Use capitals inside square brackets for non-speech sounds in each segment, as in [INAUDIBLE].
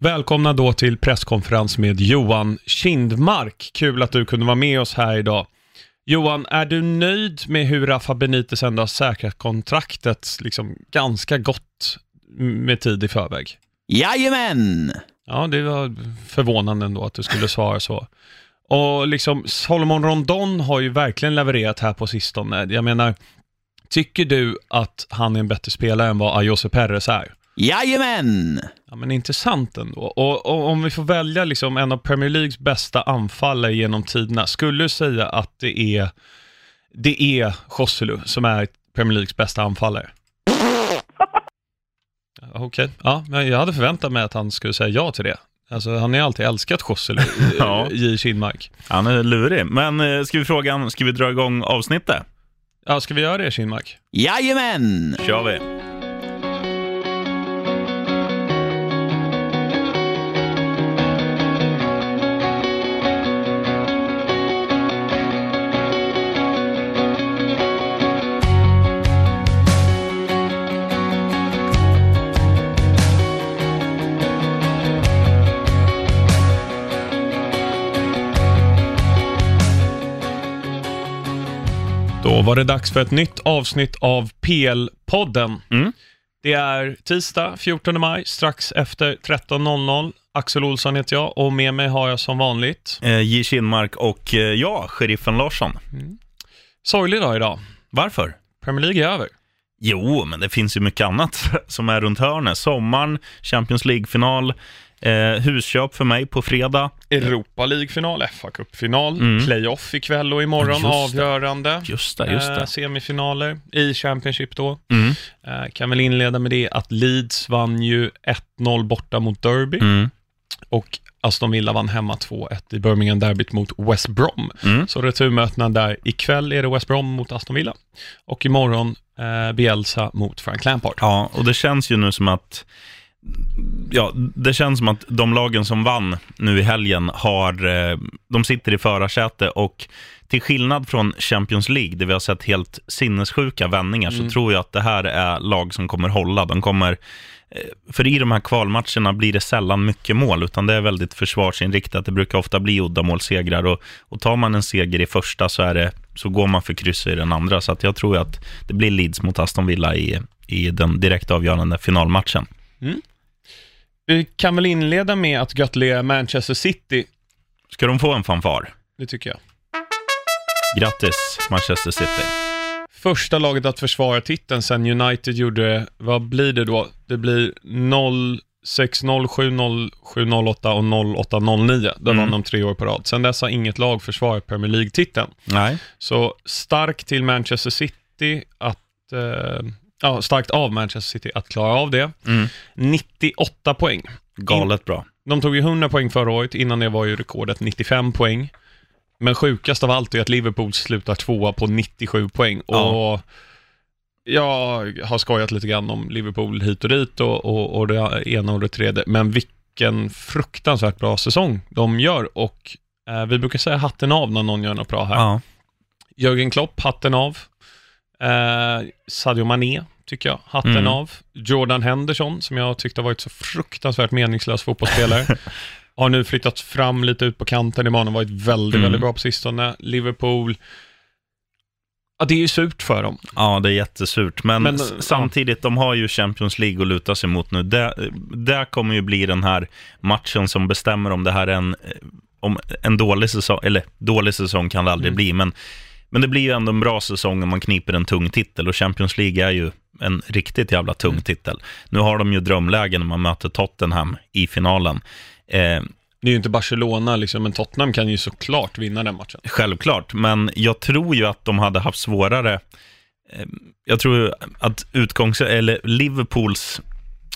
Välkomna då till presskonferens med Johan Kindmark. Kul att du kunde vara med oss här idag. Johan, är du nöjd med hur Rafa Benitez ändå har säkrat kontraktet liksom ganska gott med tid i förväg? Jajamän! Ja, det var förvånande ändå att du skulle svara så. Och liksom, Solomon Rondon har ju verkligen levererat här på sistone. Jag menar, tycker du att han är en bättre spelare än vad Ayose Perez är? Jajamän! Ja, men intressant ändå. Och, och om vi får välja liksom en av Premier Leagues bästa anfallare genom tiderna, skulle du säga att det är, det är Joselu som är Premier Leagues bästa anfallare? Okej, ja, men jag hade förväntat mig att han skulle säga ja till det. Alltså, han har ju alltid älskat Joselu, [LAUGHS] Ja. J. Kindmark. Han är lurig. Men eh, ska vi fråga, ska vi dra igång avsnittet? Ja, ska vi göra det Kindmark? Jajamän! kör vi. Då var det dags för ett nytt avsnitt av PL-podden. Mm. Det är tisdag 14 maj, strax efter 13.00. Axel Olsson heter jag och med mig har jag som vanligt Eh, J. Kinmark och eh, ja, sheriffen Larsson. sorglig dag idag. Varför? Premier League är över. Jo, men det finns ju mycket annat [LAUGHS] som är runt hörnet. Sommaren, Champions League-final, eh, husköp för mig på fredag. Europa League-final, fa Cup-final, Mm. playoff ikväll och imorgon, Just det. avgörande. Just det, just Eh, det. semifinaler i Championship då. Mm. Eh, kan väl inleda med det att Leeds vann ju 1-0 borta mot Derby Mm. och Aston Villa vann hemma 2-1 i Birmingham Derbyt mot West Brom. Mm. Så returmötena där, ikväll är det West Brom mot Aston Villa och imorgon eh, Bielsa mot Frank Lampard. Ja, och det känns ju nu som att Ja, det känns som att de lagen som vann nu i helgen har, eh, de sitter i förarsäte och till skillnad från Champions League, där vi har sett helt sinnessjuka vändningar, så tror jag att det här är lag som kommer hålla. De kommer, eh, för i de här kvalmatcherna blir det sällan mycket mål, utan det är väldigt försvarsinriktat. Det brukar ofta bli uddamålssegrar och, och tar man en seger i första så, är det, så går man för kryss i den andra. Så jag tror att det blir Leeds mot Aston Villa i, i den direkt avgörande finalmatchen. Vi kan väl inleda med att gratulera Manchester City, Ska de få en fanfar? det tycker jag. Grattis, Manchester City. Första laget att försvara titeln sen United gjorde, vad blir det då? Det blir 0-6-0, 7-0, 7-0-8 och 0-8-0-9. Det Mm. vann de tre år på rad. Sen dess har inget lag försvarat Premier League-titeln. Nej. Så starkt till Manchester City att, eh, ja, starkt av Manchester City att klara av det. Mm. 98 poäng. Galet bra. De tog ju 100 poäng förra året, innan det var ju rekordet 95 poäng. Men sjukast av allt är att Liverpool slutar tvåa på 97 poäng. Ja. Och jag har skojat lite grann om Liverpool hit och dit och, och, och det ena och det tredje. Men vilken fruktansvärt bra säsong de gör och eh, vi brukar säga hatten av när någon gör något bra här. Ja. Jörgen Klopp, hatten av. Eh, Sadio Mané, tycker jag, hatten Mm. av. Jordan Henderson, som jag tyckte har varit så fruktansvärt meningslös fotbollsspelare. [LAUGHS] har nu flyttat fram lite ut på kanten i banan, varit väldigt, Mm. väldigt bra på sistone. Liverpool, ja det är ju surt för dem. ja, det är jättesurt. Men, Men, s- ja. samtidigt, de har ju Champions League att luta sig mot nu. Det, det kommer ju bli den här matchen som bestämmer om det här är en, eh, om en dålig säsong, eller dålig säsong kan det aldrig Mm. bli, men, men det blir ju ändå en bra säsong om man kniper en tung titel och Champions League är ju en riktigt jävla tung Mm. titel. Nu har de ju drömlägen när man möter Tottenham i finalen. Eh, Det är ju inte Barcelona liksom, men Tottenham kan ju såklart vinna den matchen. Självklart, men jag tror ju att de hade haft svårare. eh, Jag tror att utgångs... Eller Liverpools...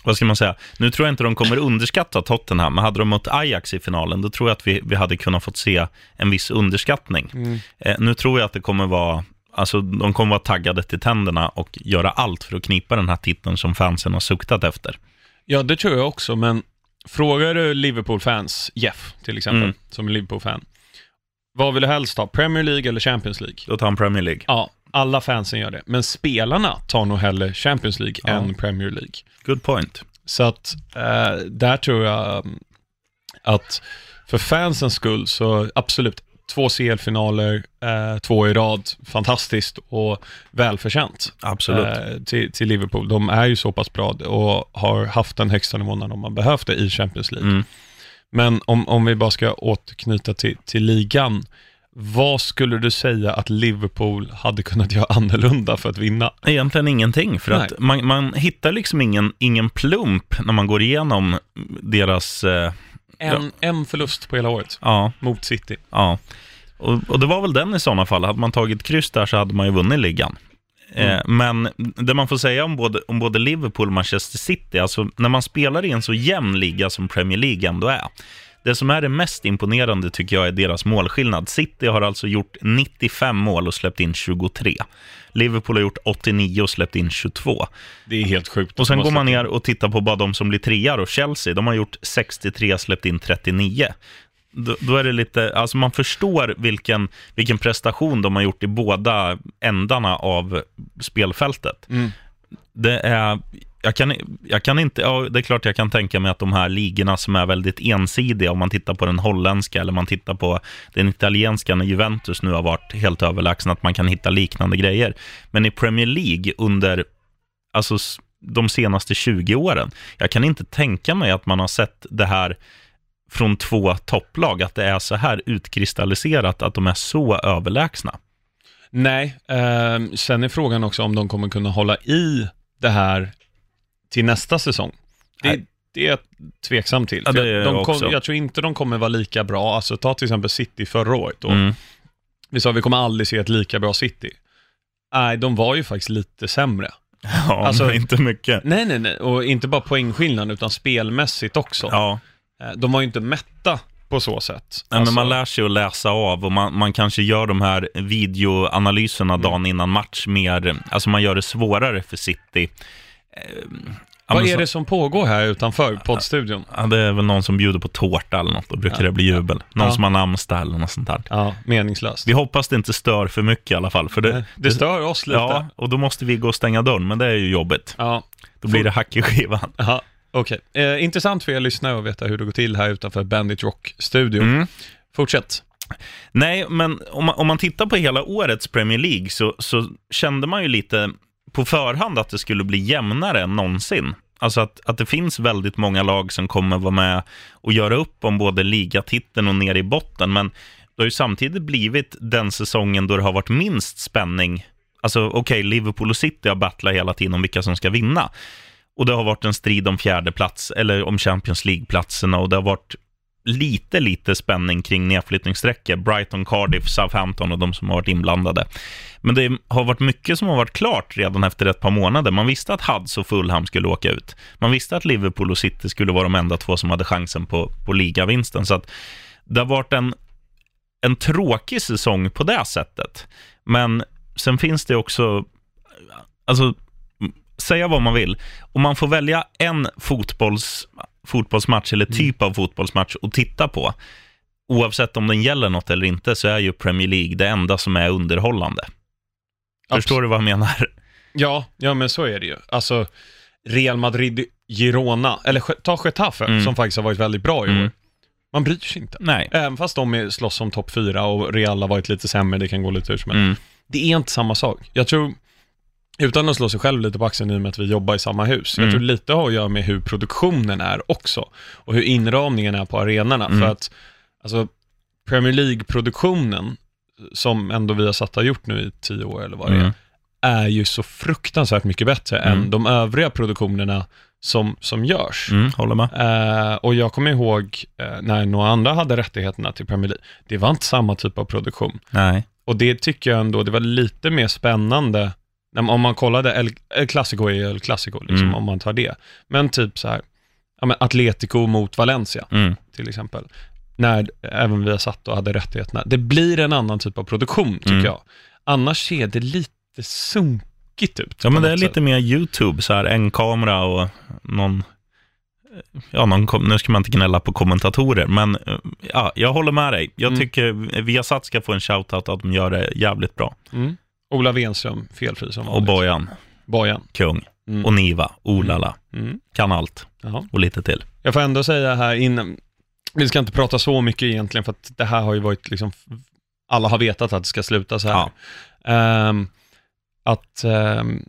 Vad ska man säga? Nu tror jag inte de kommer underskatta Tottenham, men hade de mött Ajax i finalen, då tror jag att vi, vi hade kunnat fått se en viss underskattning. Mm. Eh, nu tror jag att det kommer vara... Alltså, de kommer vara taggade till tänderna och göra allt för att knipa den här titeln som fansen har suktat efter. Ja, det tror jag också, men frågar du Liverpool-fans, Jeff till exempel, Mm. som är Liverpool-fan, vad vill du helst ha, Premier League eller Champions League? Då tar han Premier League. Ja, alla fansen gör det. Men spelarna tar nog hellre Champions League Ja. än Premier League. Good point. Så att eh, där tror jag um, att för fansens skull så absolut, två CL-finaler, eh, två i rad, fantastiskt och välförtjänt Absolut. eh, till, till Liverpool. De är ju så pass bra och har haft den högsta nivån när de har behövt det i Champions League. Mm. Men om, om vi bara ska återknyta till, till ligan, vad skulle du säga att Liverpool hade kunnat göra annorlunda för att vinna? Egentligen ingenting, för Nej. att man, man hittar liksom ingen, ingen plump när man går igenom deras... Eh, En, en förlust på hela året ja, mot City. ja. Och, och det var väl den i sådana fall. Hade man tagit kryss där så hade man ju vunnit ligan. Eh, men det man får säga om både, om både Liverpool och Manchester City, alltså när man spelar i en så jämn liga som Premier League ändå är, det som är det mest imponerande tycker jag är deras målskillnad. City har alltså gjort 95 mål och släppt in 23. Liverpool har gjort 89 och släppt in 22. Det är helt sjukt. Och sen går man ner och tittar på bara de som blir trear och Chelsea, de har gjort 63, släppt in 39. Då, då är det lite, alltså man förstår vilken, vilken prestation de har gjort i båda ändarna av spelfältet. Mm. Det är, jag kan, jag kan inte, ja, det är klart jag kan tänka mig att de här ligorna som är väldigt ensidiga, om man tittar på den holländska eller man tittar på den italienska när Juventus nu har varit helt överlägsna, att man kan hitta liknande grejer. Men i Premier League under, alltså de senaste 20 åren, jag kan inte tänka mig att man har sett det här från två topplag, att det är så här utkristalliserat, att de är så överlägsna. Nej, eh, sen är frågan också om de kommer kunna hålla i det här till nästa säsong. Det, det är jag tveksam till. Ja, är de jag kom, jag tror inte de kommer vara lika bra. Alltså ta till exempel City förra året. Mm. Vi sa att vi kommer aldrig se ett lika bra City. Nej, de var ju faktiskt lite sämre. [LAUGHS] Ja, Alltså- men inte mycket. Nej, nej, nej. Och inte bara poängskillnad, utan spelmässigt också. Ja. Eh, De var ju inte mätta på så sätt. Nej, Alltså, men man lär sig att läsa av och man, man kanske gör de här videoanalyserna Mm. dagen innan match mer, alltså man gör det svårare för City. Eh, ja, Vad är det som pågår här utanför poddstudion? Ja, det är väl någon som bjuder på tårta eller något, då brukar Ja. det bli jubel. Någon Ja. som har namnsdag eller något sånt där. Ja, meningslöst. Vi hoppas det inte stör för mycket i alla fall. För det, det stör oss lite. Ja, och då måste vi gå och stänga dörren, men det är ju jobbigt. Ja, Då blir det hack i skivan. [LAUGHS] Aha, okej. Eh, intressant för er lyssnare att veta hur det går till här utanför Bandit Rock-studion. Mm. Fortsätt. Nej, men om man, om man tittar på hela årets Premier League så, så kände man ju lite på förhand att det skulle bli jämnare än någonsin. Alltså att, att det finns väldigt många lag som kommer vara med och göra upp om både ligatiteln och ner i botten. Men det har ju samtidigt blivit den säsongen då det har varit minst spänning. Alltså okej, Liverpool och City har battlat hela tiden om vilka som ska vinna. Och det har varit en strid om fjärde plats eller om Champions League-platserna och det har varit lite, lite spänning kring nedflyttningssträckor. Brighton, Cardiff, Southampton och de som har varit inblandade. Men det har varit mycket som har varit klart redan efter ett par månader. Man visste att Huds och Fulham skulle åka ut. Man visste att Liverpool och City skulle vara de enda två som hade chansen på, på ligavinsten. Så att det har varit en, en tråkig säsong på det sättet. Men sen finns det också, alltså säga vad man vill, om man får välja en fotbolls, fotbollsmatch eller typ av fotbollsmatch att titta på, oavsett om den gäller något eller inte, så är ju Premier League det enda som är underhållande. Förstår du vad jag menar? Ja, ja men så är det ju. Alltså, Real Madrid, Girona, eller ta Getafe, Mm. som faktiskt har varit väldigt bra i Mm. år. Man bryr sig inte. Nej. Även fast de slåss om topp fyra och Real har varit lite sämre, det kan gå lite hur som helst. Mm. Det är inte samma sak. Jag tror, utan att slå sig själv lite på axeln i och med att vi jobbar i samma hus, jag Mm. tror lite har att göra med hur produktionen är också. Och hur inramningen är på arenorna. Mm. För att, alltså, Premier League-produktionen, som ändå vi har satt och gjort nu i tio år eller vad det är, Mm. är ju så fruktansvärt mycket bättre Mm. än de övriga produktionerna som, som görs. Mm, håller med. Eh, och jag kommer ihåg eh, när några andra hade rättigheterna till Premier League, det var inte samma typ av produktion. Nej. Och det tycker jag ändå, det var lite mer spännande, om man kollade, El, El Clasico är El Clasico, liksom, Mm. om man tar det. Men typ så här, ja, men Atletico mot Valencia Mm. till exempel. När även vi har satt och hade rättigheterna. Det blir en annan typ av produktion, tycker Mm. jag. Annars ser det lite sunkigt ut. Ja, men det är lite mer YouTube, så här en kamera och någon... Ja, någon, nu ska man inte gnälla på kommentatorer, men ja, jag håller med dig. Jag Mm. tycker Viasat ska få en shoutout att de gör det jävligt bra. Mm. Ola Wenström, felfri som Och vanligt. Bojan, Bojan. kung. Mm. och Niva, olala, Mm. kan allt Ja. och lite till. Jag får ändå säga här innan, vi ska inte prata så mycket egentligen, för att det här har ju varit liksom, alla har vetat att det ska sluta så här. Ehm, att ehm,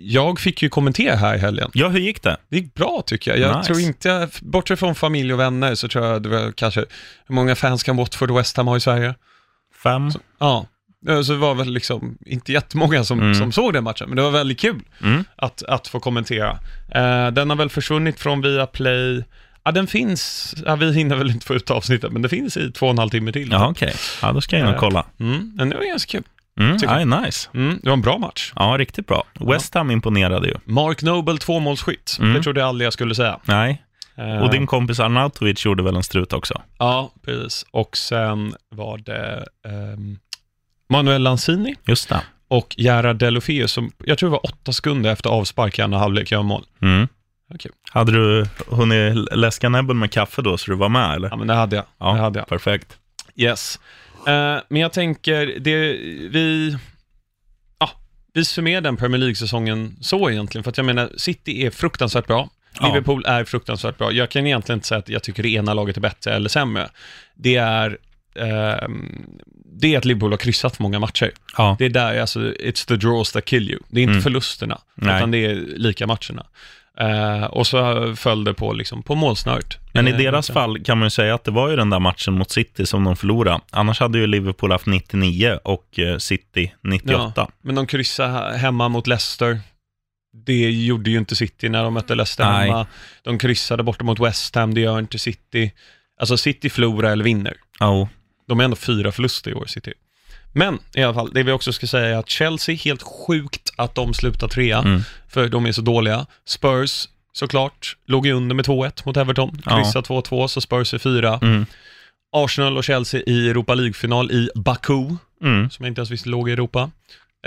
jag fick ju kommentera här i helgen. Ja, hur gick det? Det gick bra tycker jag. Jag Nice. tror inte, bortsett från familj och vänner, så tror jag det var kanske, hur många fans kan Watford och West Ham ha i Sverige? Fem? Ja, så det var väl liksom inte jättemånga som, Mm. som såg den matchen, men det var väldigt kul Mm. att, att få kommentera. Eh, den har väl försvunnit från Viaplay. Ja, den finns, ja, vi hinner väl inte få ut avsnittet, men det finns i två och en halv timme till. Ja, okej. Ja, då ska jag in och Eh, kolla. Mm, men det var ganska kul. Mm. Ja, nice. Mm, det var en bra match. Ja, riktigt bra. West Ham imponerade ju. Mark Noble tvåmålsskytt. Mm. Det trodde jag aldrig jag skulle säga. Nej. Eh, Och din kompis Arnautovic gjorde väl en strut också? Ja, precis. Och sen var det ehm, Manuel Lanzini Just det. och Gerard Delofeu som, jag tror det var åtta sekunder efter avspark i andra halvlek gör mål. Mm. Ja, kul. Hade du hunnit läska näbben med kaffe då, så du var med, eller? Ja, men det hade jag. Ja. Det hade jag. Perfekt. Yes. Eh, men jag tänker, det, vi, ja, vi summerar den Premier League-säsongen så egentligen, för att jag menar, City är fruktansvärt bra. Ja. Liverpool är fruktansvärt bra. Jag kan egentligen inte säga att jag tycker det ena laget är bättre eller sämre. Det är, ehm, det är att Liverpool har kryssat för många matcher. Ja. Det är där, alltså, it's the draws that kill you. Det är inte Mm. förlusterna, Nej. utan det är lika matcherna. Eh, och så föll det på, liksom, på målsnöret. Men i Eh, deras fall kan man ju säga att det var ju den där matchen mot City som de förlorade. Annars hade ju Liverpool haft 99 och eh, City 98. Ja, men de kryssade he- hemma mot Leicester. Det gjorde ju inte City när de mötte Leicester Nej. hemma. De kryssade borta mot West Ham, det gör inte City. Alltså City förlorar eller vinner. Ja. De är ändå fyra förluster i år, City. Men i alla fall, det vi också ska säga är att Chelsea, helt sjukt att de slutar trea, Mm. för de är så dåliga. Spurs, såklart, låg ju under med 2-1 mot Everton. Ja. Kryssade 2-2, så Spurs är fyra. Mm. Arsenal och Chelsea i Europa League-final i Baku Mm. som jag inte ens visste låg i Europa.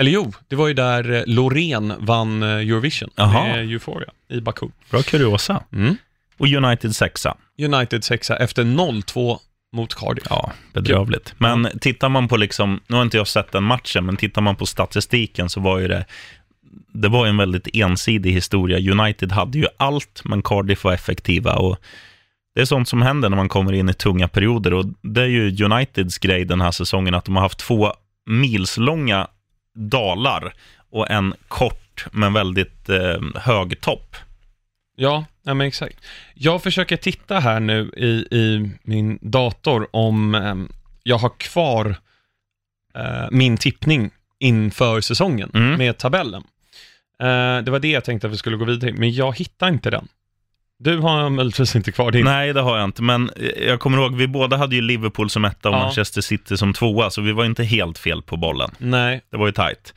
Eller jo, det var ju där eh, Loreen vann eh, Eurovision Jaha. med Euphoria i Baku. Bra kuriosa. Mm. Och United sexa. United sexa efter 0-2 mot Cardiff. Ja, bedrövligt. Men tittar man på liksom, nu har inte jag sett den matchen, men tittar man på statistiken så var ju det, det var ju en väldigt ensidig historia. United hade ju allt, men Cardiff var effektiva och det är sånt som händer när man kommer in i tunga perioder och det är ju Uniteds grej den här säsongen, att de har haft två milslånga dalar och en kort men väldigt eh, hög topp. Ja, ja men exakt. Jag försöker titta här nu i, i min dator om ehm, jag har kvar eh, min tippning inför säsongen Mm. med tabellen. Eh, det var det jag tänkte att vi skulle gå vidare men jag hittar inte den. Du har möjligtvis inte kvar din. Nej, det har jag inte, men eh, jag kommer ihåg, vi båda hade ju Liverpool som etta och Ja. Manchester City som tvåa, så vi var inte helt fel på bollen. Nej, Det var ju tajt.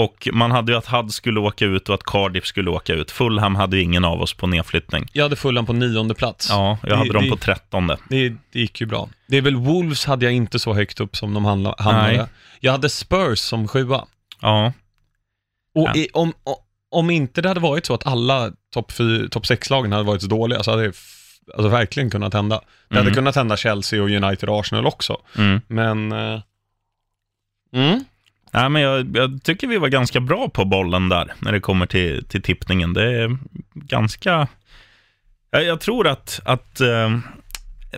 Och man hade ju att Hudd skulle åka ut och att Cardiff skulle åka ut. Fulham hade ju ingen av oss på nedflyttning. jag hade Fulham på nionde plats. Ja, jag Det- hade dem det- på trettonde. Det, det gick ju bra. Det är väl Wolves hade jag inte så högt upp som de hamnade. Nej. Jag hade Spurs som sjua. Ja, Och Ja. om, om inte det hade varit så att alla topp top 6-lagen hade varit så dåliga så hade det alltså, verkligen kunnat hända. Det hade Mm. kunnat hända Chelsea och United och Arsenal också. mm. Men... eh, mm. Nej, men jag, jag tycker vi var ganska bra på bollen där när det kommer till, till tippningen. Det är ganska... Jag, jag tror att, att eh,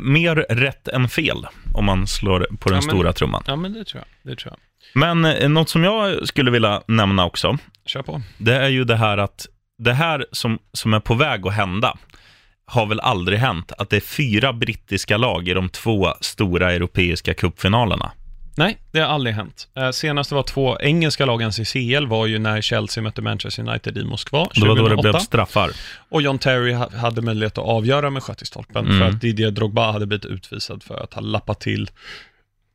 mer rätt än fel om man slår på den Ja, men- stora trumman. Ja, men det tror jag. Det tror jag. Men eh, något som jag skulle vilja nämna också, Kör på. det är ju det här att det här som, som är på väg att hända har väl aldrig hänt, att det är fyra brittiska lag i de två stora europeiska cupfinalerna. Nej, det har aldrig hänt. Eh, senast det var två engelska lagens i CL var ju när Chelsea mötte Manchester United i Moskva Det var 2008. då det blev straffar. Och John Terry ha- hade möjlighet att avgöra med sköt i stolpen Mm. för att Didier Drogba hade blivit utvisad för att ha lappat till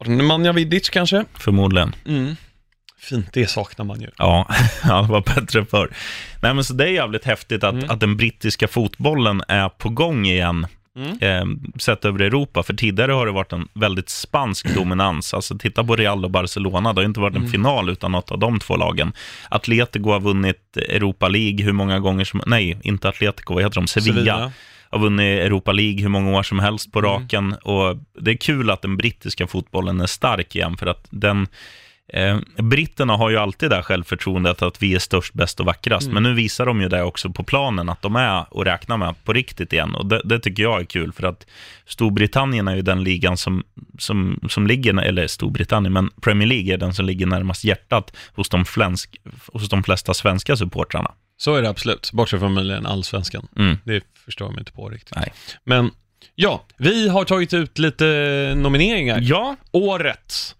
Nemanja Vidic kanske. Förmodligen. Mm. Fint, det saknar man ju. Ja, [LAUGHS] ja, det var bättre förr. Nej, men så det är jävligt häftigt att, Mm. att den brittiska fotbollen är på gång igen, Mm. eh, sett över Europa. För tidigare har det varit en väldigt spansk [CLEARS THROAT] dominans. Alltså titta på Real och Barcelona, det har inte varit en Mm. final utan något av de två lagen. Atletico har vunnit Europa League hur många gånger som, nej, inte Atletico, vad heter de? Sevilla. Har vunnit Europa League hur många år som helst på Mm. raken. Och det är kul att den brittiska fotbollen är stark igen, för att den Eh, britterna har ju alltid det här självförtroendet att vi är störst, bäst och vackrast. Men nu visar de ju det också på planen, att de är och räknar med på riktigt igen. Och det, det tycker jag är kul, för att Storbritannien är ju den ligan som, som, som ligger, eller Storbritannien, men Premier League är den som ligger närmast hjärtat hos de, flänsk, hos de flesta svenska supportrarna. Så är det absolut, bortsett från möjligen allsvenskan. Mm. Det förstår jag mig inte på riktigt. Nej. Men ja, vi har tagit ut lite nomineringar. Ja, Årets.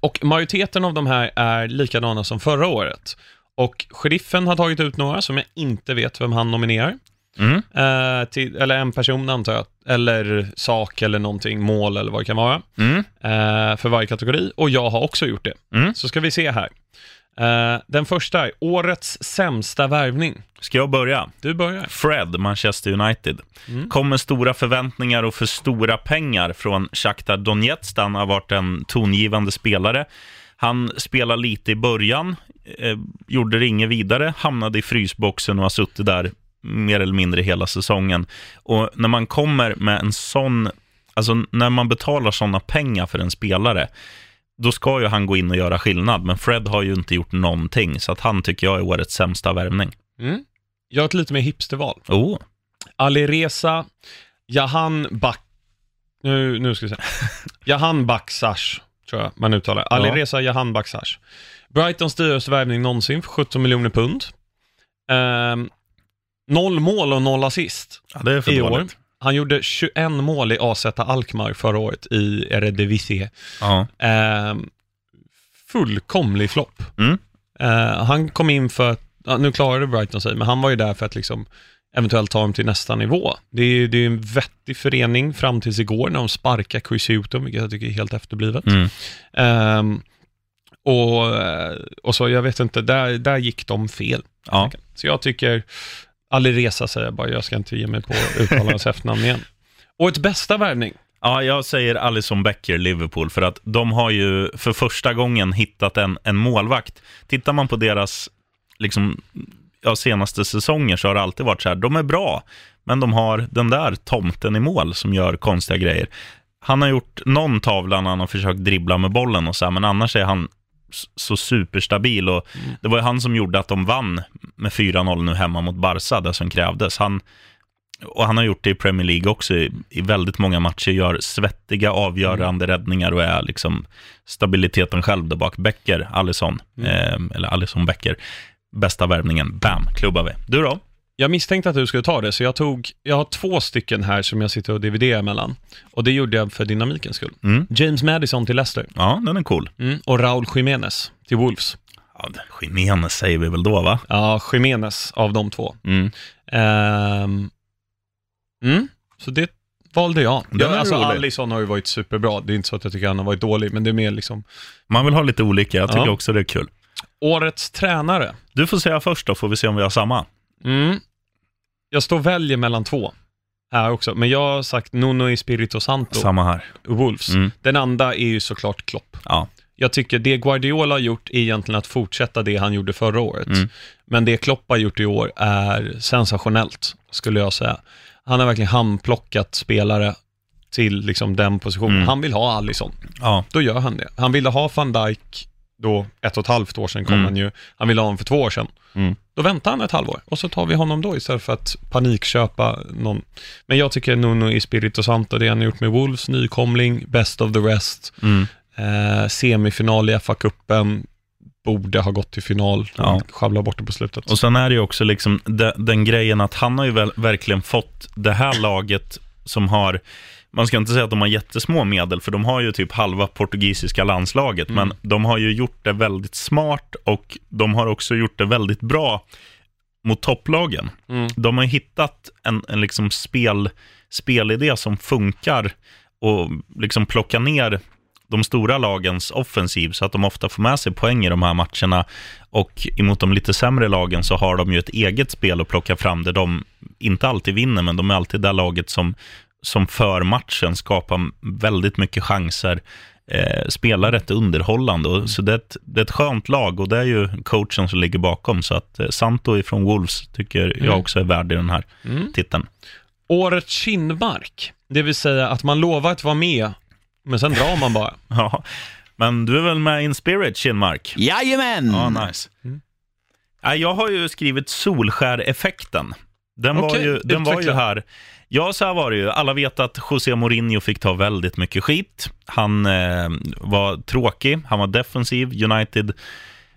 Och majoriteten av de här är likadana som förra året. Och sheriffen har tagit ut några som jag inte vet vem han nominerar. mm. Eh, till, eller en person antar jag. Eller sak eller någonting, mål eller vad det kan vara. Mm. Eh, för varje kategori. Och jag har också gjort det. Mm. Så ska vi se här. Eh, den första är Årets sämsta värvning. Ska jag börja? Du börjar. Fred, Manchester United. Mm. Kom med stora förväntningar och för stora pengar från Shakhtar Donetsk, han har varit en tongivande spelare. Han spelade lite i början, eh, gjorde det inget vidare, hamnade i frysboxen och har suttit där mer eller mindre hela säsongen. Och när man kommer med en sån, alltså när man betalar sådana pengar för en spelare, då ska ju han gå in och göra skillnad. Men Fred har ju inte gjort någonting, så att han tycker jag är årets sämsta värvning. Mm. Jag har ett lite mer hipsterval. Oh, Alireza Jahan Bak... Nu, nu ska vi se. [LAUGHS] Jahan Baksash, tror jag man uttalar. Alireza Jahan Baksash. Brightons dyraste värvning någonsin för 17 miljoner pund. Ehm, noll mål och noll assist ja, det är för i år. Han gjorde 21 mål i AZ Alkmaar förra året i Eredivisie. Ja. Ehm, fullkomlig flopp. Mm. Eh, han kom in för att, nu klarade Brighton sig, men han var ju där för att liksom eventuellt ta dem till nästa nivå. Det är, det är en vettig förening fram tills igår när de sparkar Houghton, vilket jag tycker är helt efterblivet. Mm. Ehm, och, eh, och så, jag vet inte, där, där gick de fel. Ja. Så jag tycker, Alireza säger jag bara, jag ska inte ge mig på att uttala hans efternamn igen. Och ett bästa värvning, ja, jag säger Alison Becker, Liverpool, för att de har ju för första gången hittat en, en målvakt. Tittar man på deras liksom, ja, senaste säsonger så har det alltid varit så här, de är bra, men de har den där tomten i mål som gör konstiga grejer. Han har gjort någon tavla när han har försökt dribbla med bollen och så här, men annars är han så superstabil och det var ju han som gjorde att de vann med 4-0 nu hemma mot Barca, det som krävdes. Han, och han har gjort det i Premier League också i, i väldigt många matcher, gör svettiga avgörande räddningar och är liksom stabiliteten själv där bak. Becker, Alisson, eh, eller Alisson Becker, bästa värvningen, bam, klubbar vi. Du då? Jag misstänkte att du skulle ta det, så jag tog, jag har två stycken här som jag sitter och dividerar mellan. Och det gjorde jag för dynamikens skull. Mm. James Madison till Leicester Ja, den är cool. mm. och Raúl Jiménez till Wolves. Ja, Jiménez säger vi väl då, va? Ja, Jiménez av de två. Mm. Ehm, mm. Så det valde jag. Jag alltså, rolig. Har ju varit superbra. Det är inte så att jag tycker han har varit dålig, men det är mer liksom Man vill ha lite olika, jag tycker Ja. också det är kul. årets tränare. Du får säga först då, får vi se om vi har samma. Mm. Jag står och väljer mellan två här också, men jag har sagt Nuno Espirito Santo, Samma här. Wolves. Mm. Den andra är ju såklart Klopp. Ja. Jag tycker det Guardiola har gjort är egentligen att fortsätta det han gjorde förra året. Mm. Men det Klopp har gjort i år är sensationellt, skulle jag säga. Han har verkligen handplockat spelare till liksom den positionen. Mm. Han vill ha Alisson, Ja. då gör han det. Han ville ha van Dijk då ett och ett halvt år sedan kom Mm. han ju. Han ville ha honom för två år sedan. Då väntar han ett halvår och så tar vi honom då istället för att panikköpa någon. Men jag tycker Nuno Espirito Santo, det han har gjort med Wolves, nykomling, best of the rest, Mm. eh, semifinal i FA-cupen, borde ha gått till final. Ja. Ja. Sjabbla bort det på slutet. Och sen är det ju också liksom de, den grejen att han har ju väl, verkligen fått det här laget som har, man ska inte säga att de har jättesmå medel, för de har ju typ halva portugisiska landslaget, men de har ju gjort det väldigt smart och de har också gjort det väldigt bra mot topplagen. Mm. De har hittat en, en liksom spel, spelidé som funkar och liksom plocka ner de stora lagens offensiv så att de ofta får med sig poäng i de här matcherna. Och emot de lite sämre lagen så har de ju ett eget spel att plocka fram där de inte alltid vinner, men de är alltid det laget som, som för matchen skapar väldigt mycket chanser, eh, spelar rätt underhållande. Och, så det är, ett, det är ett skönt lag och det är ju coachen som ligger bakom. Så att eh, Santo ifrån Wolves tycker jag Mm. också är värd i den här Mm. titeln. Årets kindmark, det vill säga att man lovar att vara med, men sen drar man bara. [LAUGHS] Ja, Men du är väl med in spirit, Kinmark? Jajamän! Ja, nice. Ja, jag har ju skrivit Solskär-effekten. Den, var, Okej, ju, den var ju här. Ja, så här var det ju. Alla vet att José Mourinho fick ta väldigt mycket skit. Han eh, var tråkig, han var defensiv. United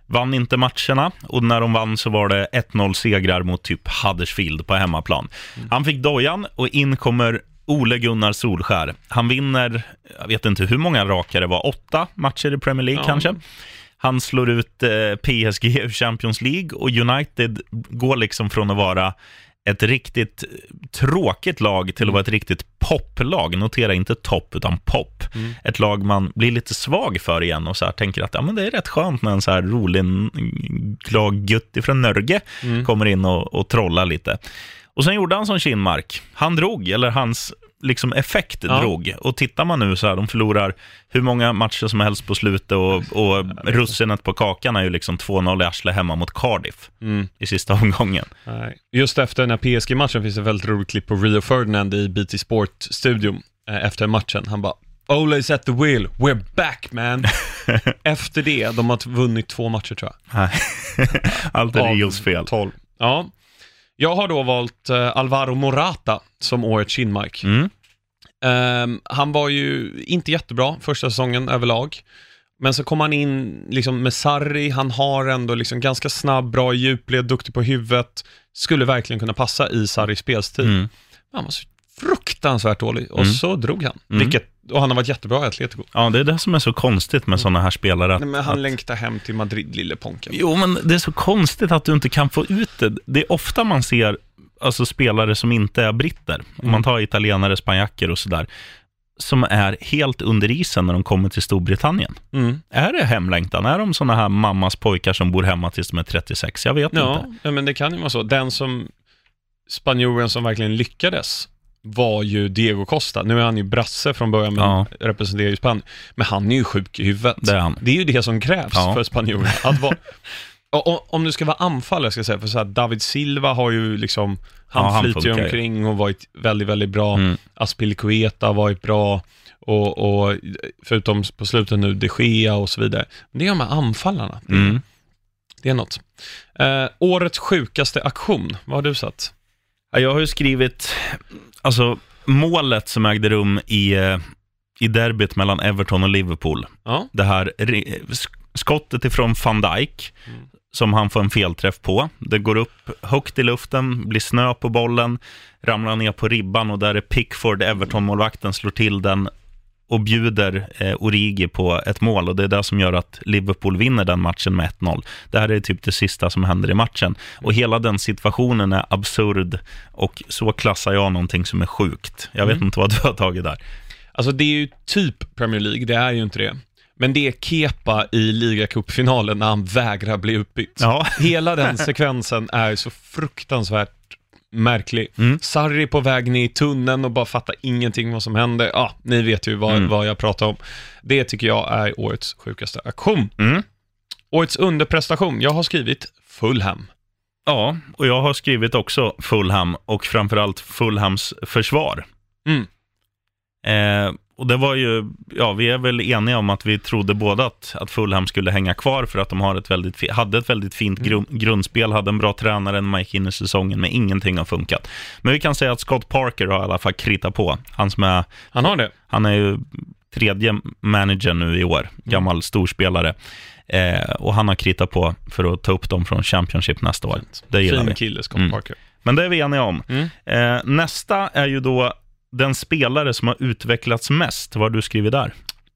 vann inte matcherna och när de vann så var det 1-0 segrar mot typ Huddersfield på hemmaplan. Han fick dojan och in kommer Ole Gunnar Solskär. Han vinner, jag vet inte hur många raka det var, åtta matcher i Premier League Ja. kanske. Han slår ut eh, PSG ur Champions League och United går liksom från att vara ett riktigt tråkigt lag till att vara ett riktigt poplag. Notera inte topp, utan pop. Ett lag man blir lite svag för igen och så här tänker att ja, men det är rätt skönt när en så här rolig, glad gutt ifrån Nörge kommer in och, och trollar lite. Och sen gjorde han som Kinmark. Han drog, eller hans liksom effekt Ja. drog. Och tittar man nu så här, de förlorar hur många matcher som helst på slutet och, och russinet på kakan är ju liksom 2-0 i arslet hemma mot Cardiff Mm. i sista [LAUGHS] omgången. Nej. Just efter den här PSG-matchen finns det ett väldigt roligt klipp på Rio Ferdinand i BT Sport-studion eh, efter matchen. Han bara Ole is at the wheel, we're back man. [LAUGHS] efter det, de har vunnit två matcher tror jag. [LAUGHS] Allt är Rios fel. 12. Ja. Jag har då valt eh, Alvaro Morata som årets Kinmark. Mm. Ehm, han var ju inte jättebra första säsongen överlag. Men så kom han in liksom med Sarri, han har ändå liksom ganska snabb, bra i djupled, duktig på huvudet. Skulle verkligen kunna passa i Sarris spelsstil. Mm. Han var så fruktansvärt dålig och Mm. så drog han. Mm. Vilket, och han har varit jättebra i Atletico. Ja, det är det som är så konstigt med sådana här spelare. Att, Nej, men han att, längtar hem till Madrid, lille Ponken. jo, men det är så konstigt att du inte kan få ut det. Det är ofta man ser alltså, spelare som inte är britter. Om Mm. man tar italienare, spanjacker och sådär. Som är helt under isen när de kommer till Storbritannien. Mm. Är det hemlängtan? Är de sådana här mammas pojkar som bor hemma tills de är 36? Jag vet Ja, inte. ja, men det kan ju vara så. Den som, spanjoren som verkligen lyckades var ju Diego Costa. Nu är han ju brasse från början, men Ja. representerar ju Spanien. Men han är ju sjuk i huvudet. Det är han. Det är ju det som krävs Ja. för spanjorer. Att vara, [LAUGHS] om du ska vara anfallare, ska jag säga, för så här, David Silva har ju liksom, han Ja, han flyter ju omkring och varit väldigt, väldigt bra. Mm. Aspilicueta har varit bra. Och, och förutom på slutet nu, de Gea och så vidare. Men det är de här anfallarna. Det, Mm. det är något. Eh, årets sjukaste aktion, vad har du satt? Ja, Jag har ju skrivit, alltså målet som ägde rum i, eh, i derbyt mellan Everton och Liverpool. Ja. Det här skottet ifrån van Dijk, Mm. som han får en felträff på. Det går upp högt i luften, blir snö på bollen, ramlar ner på ribban och där är Pickford, Everton-målvakten, slår till den och bjuder eh, Origi på ett mål och det är det som gör att Liverpool vinner den matchen med 1-0. Det här är typ det sista som händer i matchen. Och hela den situationen är absurd och så klassar jag någonting som är sjukt. Jag vet Mm. inte vad du har tagit där. Alltså det är ju typ Premier League, det är ju inte det. Men det är Kepa i ligacupfinalen när han vägrar bli utbytt. Ja. Hela den [LAUGHS] sekvensen är så fruktansvärt märklig. Mm. Sarri på väg ner i tunneln och bara fattar ingenting vad som händer. Ja, ni vet ju vad, Mm. vad jag pratar om. Det tycker jag är årets sjukaste aktion. Mm. Årets underprestation, jag har skrivit Fulham. Ja, och jag har skrivit också Fulham och framförallt Fulhams försvar. Mm. Eh, och det var ju, ja, vi är väl eniga om att vi trodde båda att, att Fulham skulle hänga kvar för att de har ett väldigt, hade ett väldigt fint grun, grundspel, hade en bra tränare när man gick in i säsongen, men ingenting har funkat. Men vi kan säga att Scott Parker har i alla fall kritat på. Han som är Han har det. han är ju tredje manager nu i år, gammal storspelare. Eh, och han har kritat på för att ta upp dem från Championship nästa år. Det gillar Fin vi. kille, Scott Mm. Parker. Men det är vi eniga om. Mm. Eh, nästa är ju då den spelare som har utvecklats mest. Vad har du skrivit där?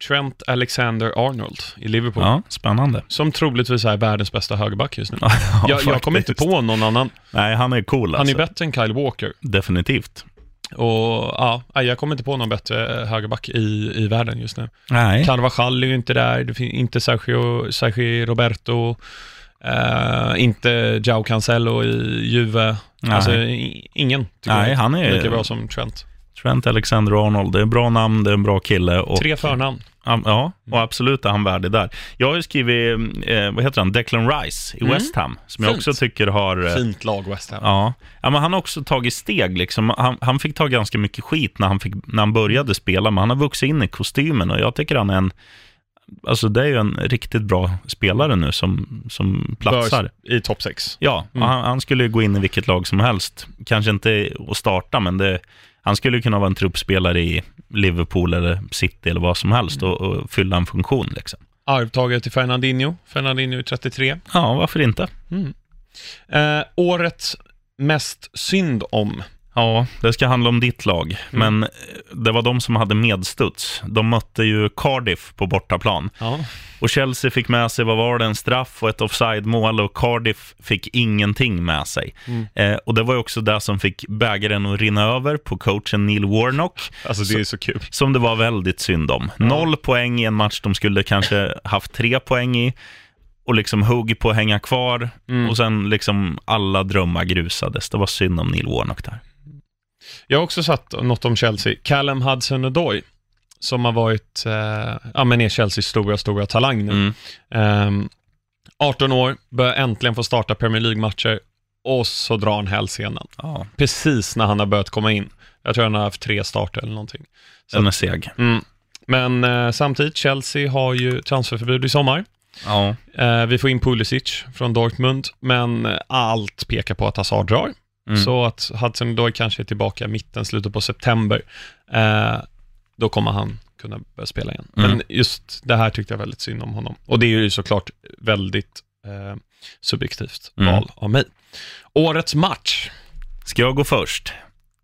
Trent Alexander-Arnold i Liverpool. Ja, spännande. Som troligtvis är världens bästa högerback just nu. [LAUGHS] Ja, jag, jag kommer inte på någon annan. Nej, han är cool Han alltså. är bättre än Kyle Walker. Definitivt. Och ja, jag kommer inte på någon bättre högerback i, i världen just nu. Nej. Carvajal är ju inte där, det finns inte Sergio, Sergio Roberto, eh, inte Jao Cancelo i Juve. Nej. Alltså ingen tycker Nej, jag. han är- Lika bra som Trent. Trent Alexander-Arnold, det är en bra namn, det är en bra kille. Och, Tre förnamn. Ja, Ja, och absolut är han värdig där. Jag har ju skrivit, eh, vad heter han, Declan Rice i Mm. West Ham, som jag Fint. också tycker har... eh, Fint lag West Ham. Ja. ja, men han har också tagit steg. Liksom. Han, han fick ta ganska mycket skit när han, fick, när han började spela, men han har vuxit in i kostymen och jag tycker han är en alltså det är ju en riktigt bra spelare nu som, som platsar. I topp 6. Ja, Mm. han, han skulle ju gå in i vilket lag som helst. Kanske inte att starta, men det, han skulle kunna vara en truppspelare i Liverpool eller City eller vad som helst och, och fylla en funktion. Liksom. Arvtagare till Fernandinho. Fernandinho är 33. Ja, varför inte? Eh, årets mest synd om. Ja, det ska handla om ditt lag, Mm. men eh, det var de som hade medstuds. De mötte ju Cardiff på bortaplan. Ja. Och Chelsea fick med sig, vad var det, en straff och ett offside-mål och Cardiff fick ingenting med sig. Mm. Eh, och det var ju också det som fick bägaren att rinna över på coachen Neil Warnock, Alltså det är så kul. som det var väldigt synd om. Noll poäng i en match de skulle kanske haft tre poäng i och liksom hugg på att hänga kvar Mm. och sen liksom alla drömmar grusades. Det var synd om Neil Warnock där. Jag har också satt något om Chelsea. Callum Hudson-Odoi, som har varit, eh, ja men är Chelseas stora, stora talang nu. Mm. Ehm, 18 år, börjar äntligen få starta Premier League-matcher och så drar han hälsenan. Ja, Precis när han har börjat komma in. Jag tror han har haft tre starter eller någonting. Så den är seg. Mm. Men eh, samtidigt, Chelsea har ju transferförbud i sommar. Ja. Eh, vi får in Pulisic från Dortmund, men eh, allt pekar på att Hazard drar. Mm. Så att Hudson då kanske är tillbaka i mitten, slutet på september. Eh, då kommer han kunna börja spela igen. Mm. Men just det här tyckte jag väldigt synd om honom. Och det är ju såklart väldigt eh, subjektivt Mm. val av mig. Årets match. Ska jag gå först?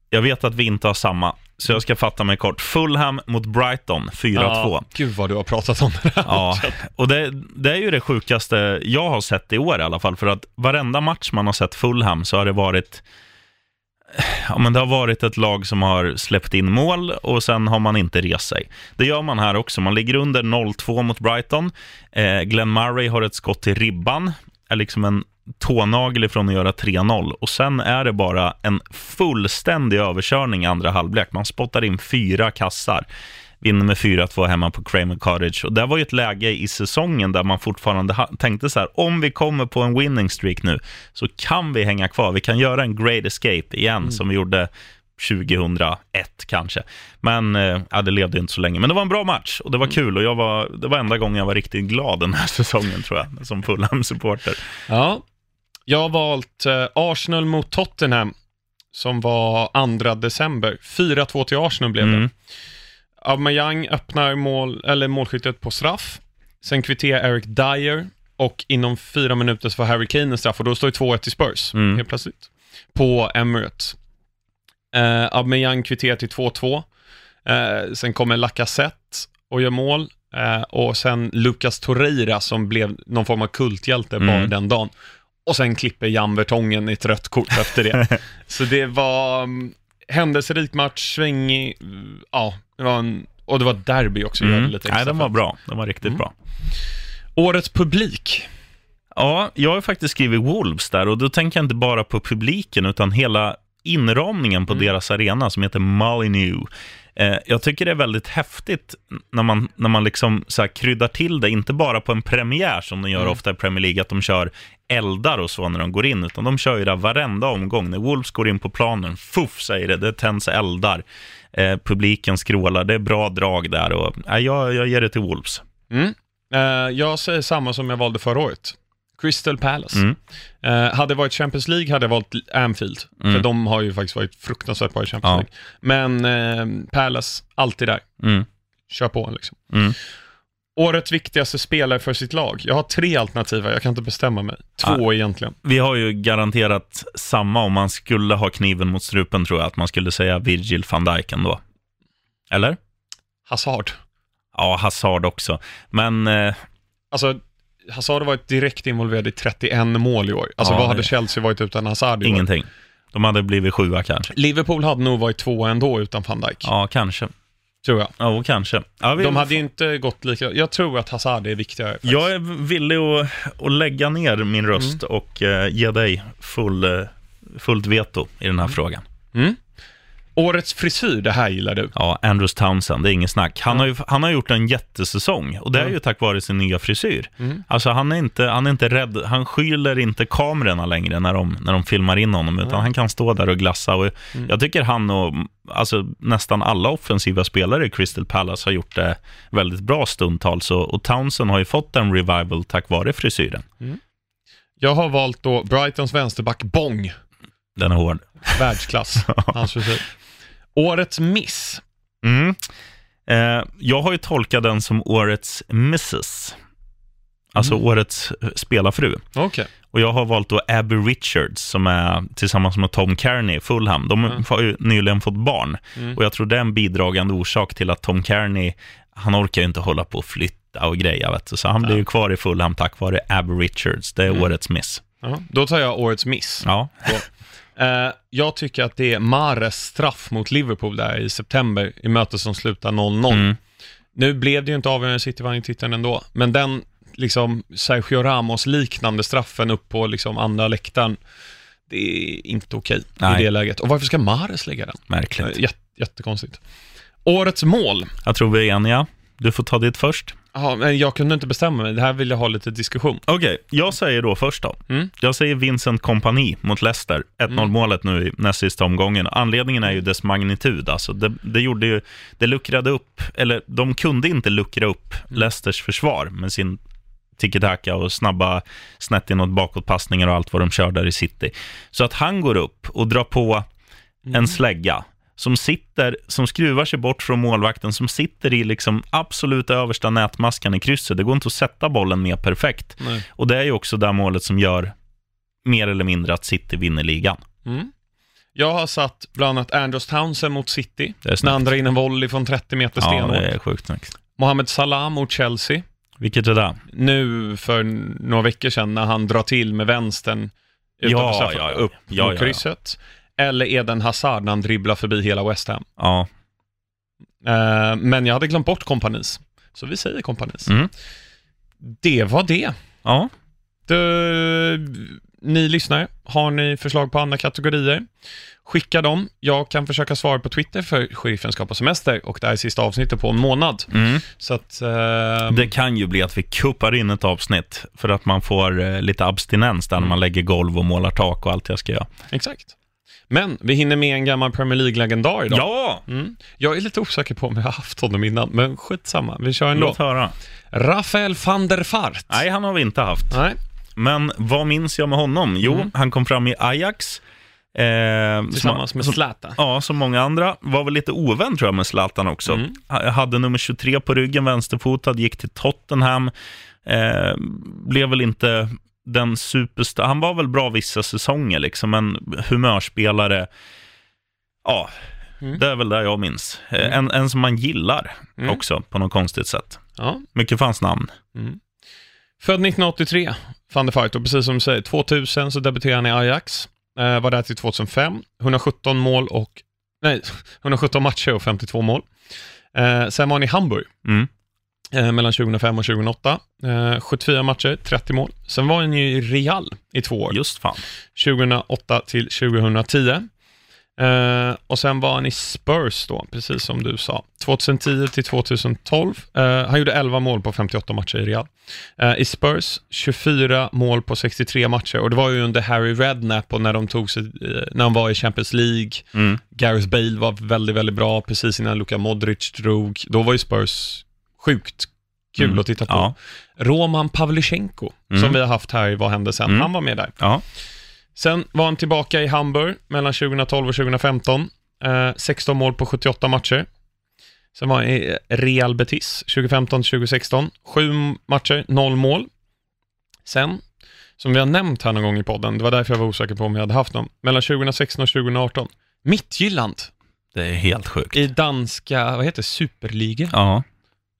Jag vet att vi inte har samma, så jag ska fatta mig kort. Fulham mot Brighton, 4-2. Ja, gud vad du har pratat om det här. Ja, och det, det är ju det sjukaste jag har sett i år i alla fall, för att varenda match man har sett Fulham så har det varit Ja, men det har varit ett lag som har släppt in mål och sen har man inte rest sig. Det gör man här också. Man ligger under 0-2 mot Brighton. Eh, Glenn Murray har ett skott i ribban, är liksom en tånagel ifrån att göra 3-0 och sen är det bara en fullständig överkörning i andra halvlek. Man spottar in fyra kassar vinner med 4-2 hemma på Cramer Cottage. Och det var ju ett läge i säsongen där man fortfarande tänkte så här, om vi kommer på en winning streak nu, så kan vi hänga kvar. Vi kan göra en great escape igen, som vi gjorde 2001 kanske. Men eh, ja, det levde inte så länge. Men det var en bra match och det var kul och jag var, det var enda gången jag var riktigt glad den här [LAUGHS] säsongen tror jag, som Fulham-supporter. Ja, jag har valt eh, Arsenal mot Tottenham som var 2 december. 4-2 till Arsenal blev det. Mm. Aubameyang öppnar mål, eller målskyttet på straff. Sen kvitterar Eric Dyer och inom fyra minuter så får Harry Kane en straff och då står det 2-1 till Spurs Mm. helt plötsligt. På Emirates. Eh, Aubameyang kvitterar till 2-2. Eh, sen kommer Lacazette och gör mål. Eh, och sen Lucas Torreira som blev någon form av kulthjälte Mm. bara den dagen. Och sen klipper Jan Vertongen i ett rött kort efter det. [LAUGHS] Så det var um, händelserik match, svängig, mm, ja, det var en, och det var derby också. Mm. lite Nej, den var bra. Den var riktigt Mm. bra. Årets publik. Ja, jag har faktiskt skrivit Wolves där och då tänker jag inte bara på publiken utan hela inramningen på Mm. deras arena som heter Molyneux. Eh, jag tycker det är väldigt häftigt när man, när man liksom så kryddar till det, inte bara på en premiär som de gör Mm. ofta i Premier League, att de kör eldar och så när de går in, utan de kör ju det varenda omgång. När Wolves går in på planen, fuff säger det, det tänds eldar. Eh, publiken skrålar, det är bra drag där och eh, jag, jag ger det till Wolves. Mm. Eh, jag säger samma som jag valde förra året. Crystal Palace. Mm. Eh, hade det varit Champions League hade jag valt Anfield, Mm. för de har ju faktiskt varit fruktansvärt bra i Champions Ja. League. Men eh, Palace, alltid där. Mm. Kör på liksom. Mm. Årets viktigaste spelare för sitt lag. Jag har tre alternativ, här, jag kan inte bestämma mig. Två egentligen. Vi har ju garanterat samma om man skulle ha kniven mot strupen tror jag, att man skulle säga Virgil van Dijk ändå. Eller? Hazard. Ja, Hazard också. Men eh, Alltså, Hazard har varit direkt involverad i 31 mål i år. Alltså Ja, vad hade det- Chelsea varit utan Hazard i år? ingenting. De hade blivit sjua kanske. Liverpool hade nog varit tvåa ändå utan van Dijk, Ja, kanske. Tror jag. Ja, kanske. Ja, vi, De hade ju inte gått lika... Jag tror att Hazard är viktigare. faktiskt. Jag är villig att, att lägga ner min röst och eh, ge dig full, eh, fullt veto i den här frågan. Mm. Årets frisyr, det här gillar du. Ja, Andrews Townsend, det är inget snack. Han, har, ju, han har gjort en jättesäsong och det är ju tack vare sin nya frisyr. Mm. Alltså han är, inte, han är inte rädd, han skyller inte kamerorna längre när de, när de filmar in honom, utan han kan stå där och glassa. Och Jag tycker han och alltså, nästan alla offensiva spelare i Crystal Palace har gjort det väldigt bra stundtals och, och Townsend har ju fått en revival tack vare frisyren. Jag har valt då Brightons vänsterback Bong, Den är hård. världsklass, [LAUGHS] hans frisyr. Årets miss. Mm. Eh, jag har ju tolkat den som årets missus. Alltså årets eh, spelarfru. Okej. Och jag har valt då Abby Richards som är tillsammans med Tom Kearney i Fulham. De har ju nyligen fått barn. Och jag tror det är en bidragande orsak till att Tom Kearney, han orkar ju inte hålla på och flytta och greja. Vet du. Så han blir ju kvar i Fulham tack vare Abby Richards. Det är årets miss. Ja, då tar jag årets miss. Ja, Eh, jag tycker att det är Mares straff mot Liverpool där i september, i mötet som slutar 0-0. Mm. Nu blev det ju inte avgörande, City vann ju titeln ändå, men den liksom Sergio Ramos-liknande straffen upp på liksom andra läktaren, det är inte okej i Nej. det läget. Och varför ska Mares lägga den? märkligt. Jätte, jättekonstigt. Årets mål. Jag tror vi är eniga. Du får ta ditt först. Ja, men jag kunde inte bestämma mig, det här vill jag ha lite diskussion. Okej, jag säger då först då. Mm. Jag säger Vincent Kompani mot Leicester. 1-0 målet nu i näst sista omgången. Anledningen är ju dess magnitud. Alltså det, det gjorde ju, det luckrade upp, eller de kunde inte luckra upp Leicesters försvar med sin tiki-taka och snabba snett inåt bakåtpassningar och allt vad de kör där i city. Så att han går upp och drar på en slägga som sitter, som skruvar sig bort från målvakten, som sitter i liksom absolut översta nätmaskan i krysset. Det går inte att sätta bollen mer perfekt. Nej. Och det är ju också det målet som gör mer eller mindre att City vinner ligan. Mm. Jag har satt bland annat Andros Townsend mot City, han drar in en volley från 30 meter Ja, stenhårt. det är sjukt snyggt. Mohamed Salah mot Chelsea, Vilket är det? nu för några veckor sedan när han drar till med vänstern utanför Ja, ja, ja. upp Ja, mot ja, ja. Eller Eden Hazard när han dribblar förbi hela West Ham. Ja. Eh, men jag hade glömt bort kompanis, så vi säger kompanis. Mm. Det var det. Ja. Du, ni lyssnare, har ni förslag på andra kategorier? Skicka dem. Jag kan försöka svara på Twitter för Sheriffen ska på semester och det här är sista avsnittet på en månad. Mm. Så att... eh, Det kan ju bli att vi kuppar in ett avsnitt för att man får eh, lite abstinens där när man lägger golv och målar tak och allt jag ska göra. Exakt. Men vi hinner med en gammal Premier League-legendar idag. Ja! Mm. Jag är lite osäker på om jag har haft honom innan, men skitsamma. Vi kör ändå. Låt höra. Rafael van der Fart. Nej, han har vi inte haft. Nej. Men vad minns jag med honom? Jo, Mm. han kom fram i Ajax. Eh, Tillsammans som, med Zlatan. Ja, som många andra. Var väl lite ovän tror jag med Zlatan också. Mm. Ha- Hade nummer 23 på ryggen, vänsterfotad, gick till Tottenham. Eh, blev väl inte den superstar. Han var väl bra vissa säsonger, liksom, men humörspelare. Ja, Mm. det är väl det jag minns. Eh, En, en som man gillar Mm. också, på något konstigt sätt. Ja. Mycket för hans namn. Född 1983, van der Fart, och precis som du säger, 2000 så debuterade han i Ajax. Eh, var där till 2005. 117 mål och... Nej, [LAUGHS] 117 matcher och 52 mål. Eh, sen var han i Hamburg Mm. Eh, mellan 2005 och 2008. Eh, 74 matcher, 30 mål. Sen var han ju i Real i två år. Just fan. 2008 till 2010. Eh, och sen var han i Spurs då, precis som du sa. 2010 till 2012. Eh, han gjorde 11 mål på 58 matcher i Real. Eh, I Spurs 24 mål på 63 matcher och det var ju under Harry Redknapp och när de tog sig, eh, när de var i Champions League. Mm. Gareth Bale var väldigt, väldigt bra precis innan Luka Modric drog. Då var ju Spurs sjukt kul Mm. att titta på. Ja. Roman Pavlychenko, Mm. som vi har haft här i Vad hände sen? Mm. Han var med där. Ja. Sen var han tillbaka i Hamburg mellan 2012 och 2015. Eh, 16 mål på 78 matcher. Sen var han i Real Betis 2015-2016. 7 matcher, 0 mål. Sen, som vi har nämnt här någon gång i podden, det var därför jag var osäker på om jag hade haft någon, mellan 2016 och 2018. Midtjylland Det är helt sjukt. i danska, vad heter det, superliga? Ja.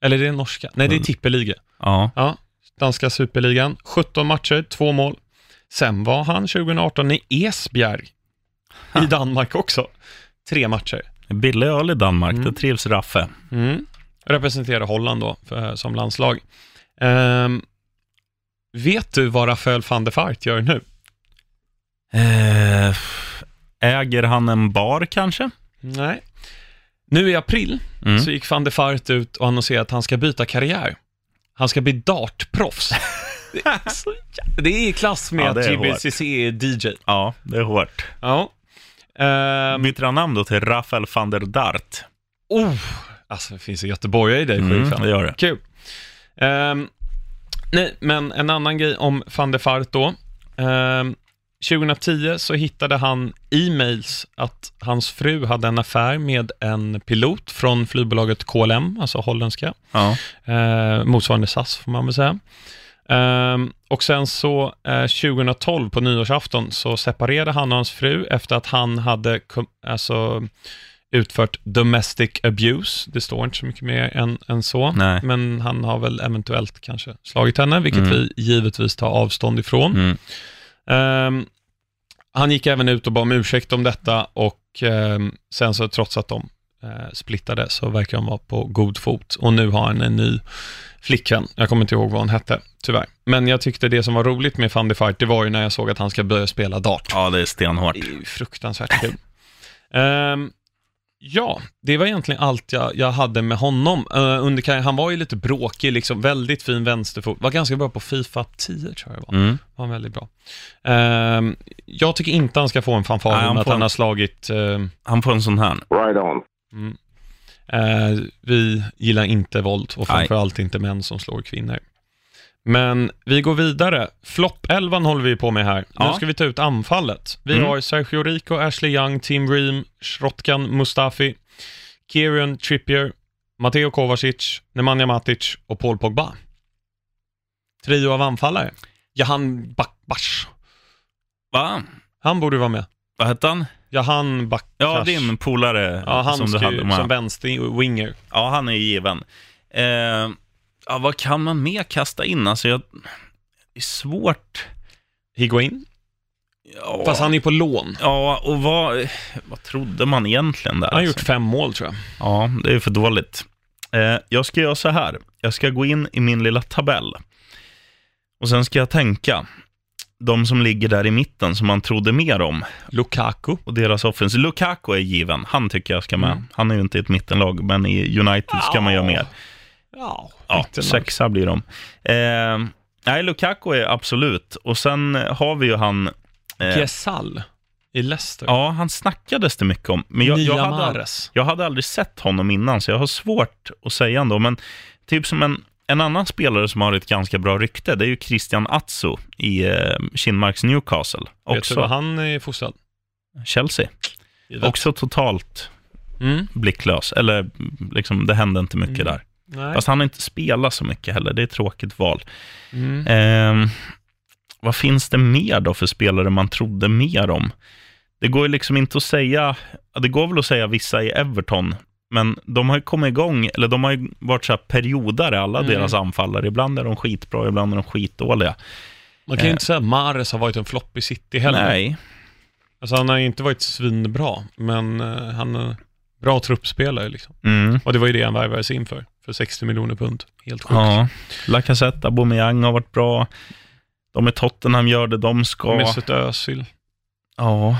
Eller det är norska? Nej, det är Mm. tippeliga. Ja. Ja, danska superligan. 17 matcher, 2 mål. Sen var han 2018 i Esbjerg i Danmark också. Tre matcher. Billig öl i Danmark, Mm. det trivs Raffe. Mm. Representerar Holland då för, som landslag. Ehm, vet du vad Rafael van der Fart gör nu? Eh, äger han en bar kanske? Nej. Nu i april Mm. så gick van der Fart ut och annonserade att han ska byta karriär. Han ska bli dartproffs. Det är, [LAUGHS] så jä- det är i klass med Ja, att är JBCC är DJ. Ja, det är hårt. Ja. Ehm, Byter han namn då till Rafael van der Dart? oh, alltså det finns en göteborgare i dig, Mm, sheriffen. det gör det. Kul. Ehm, nej, men en annan grej om van der Fart då. Ehm, 2010 så hittade han e-mails att hans fru hade en affär med en pilot från flygbolaget KLM, alltså holländska. Ja. Eh, motsvarande SAS får man väl säga. Ehm, och sen så eh, 2012 på nyårsafton så separerade han och hans fru efter att han hade alltså, utfört domestic abuse. Det står inte så mycket mer än, än så. Nej. Men han har väl eventuellt kanske slagit henne, vilket Mm. vi givetvis tar avstånd ifrån. Mm. Ehm, han gick även ut och bad om ursäkt om detta och ehm, sen så trots att de eh, splittade så verkar de vara på god fot och nu har han en ny flickvän. Jag kommer inte ihåg vad hon hette, tyvärr. Men jag tyckte det som var roligt med Fundy Fight, det var ju när jag såg att han ska börja spela dart. ja, det är stenhårt. Det är fruktansvärt kul. Ehm, ja, det var egentligen allt jag, jag hade med honom. Uh, under, han var ju lite bråkig, liksom, väldigt fin vänsterfot. Var ganska bra på Fifa 10 tror jag det var. Mm. var väldigt bra. Ehm, jag tycker inte han ska få en fanfar Nej, han om att han en- har slagit... ehm, Han får en sån här. Right on. mm. Eh, vi gillar inte våld och Nej. framförallt inte män som slår kvinnor. Men vi går vidare. Flopp 11 håller vi på med här. Nu Ja. ska vi ta ut anfallet. Vi Mm. har Sergio Rico, Ashley Young, Tim Ream, Shrotkan Mustafi, Kieran Trippier, Matteo Kovacic, Nemanja Matic och Paul Pogba. Trio av anfallare. Jahan Bakbash. Va? Han borde vara med. Vad hette han? Jahan Bakbash. Ja, din polare Ja, han som du hade med. som vänster-winger. Ja, han är given. Eh, ja, vad kan man mer kasta in? Alltså, jag... det är svårt. Higuain. Ja, Fast han är på lån. ja och vad, vad trodde man egentligen där? Han har alltså? gjort fem mål tror jag. Ja, det är för dåligt. Eh, jag ska göra så här. Jag ska gå in i min lilla tabell. Och sen ska jag tänka. De som ligger där i mitten som man trodde mer om. Lukaku. Och deras offensiv. Lukaku är given. Han tycker jag ska med. Mm. Han är ju inte i ett mittenlag, men i United ska man göra mer. Ja, Ja, sexa blir de. Eh, nej, Lukaku är absolut. Och sen har vi ju han... Eh, Gesall i Leicester. ja, han snackades det mycket om. Men jag, jag, hade, jag hade aldrig sett honom innan, så jag har svårt att säga ändå. Men typ som en, en annan spelare som har ett ganska bra rykte, det är ju Christian Atsu i eh, Kinmarks Newcastle. Vet du Också vad han är fostrad? Chelsea. Också totalt Mm. blicklös. Eller liksom, det hände inte mycket Mm. där. Nej. Fast han har inte spelat så mycket heller. Det är ett tråkigt val. Mm. Ehm, vad finns det mer då för spelare man trodde mer om? Det går ju liksom inte att säga, det går väl att säga vissa i Everton, men de har ju kommit igång, eller de har ju varit så här periodare, alla Mm. deras anfallare. Ibland är de skitbra, ibland är de skitdåliga. Man kan ju eh. inte säga att Mahrez har varit en flopp i City heller. Nej, Alltså han har ju inte varit svinbra, men eh, han är bra truppspelare liksom. mm. Och det var ju det han värvades in för, för 60 miljoner pund. Helt sjukt. ja. Lacazette, Aubameyang har varit bra. De i Tottenham gör det de ska. Mesut Özil. Ja.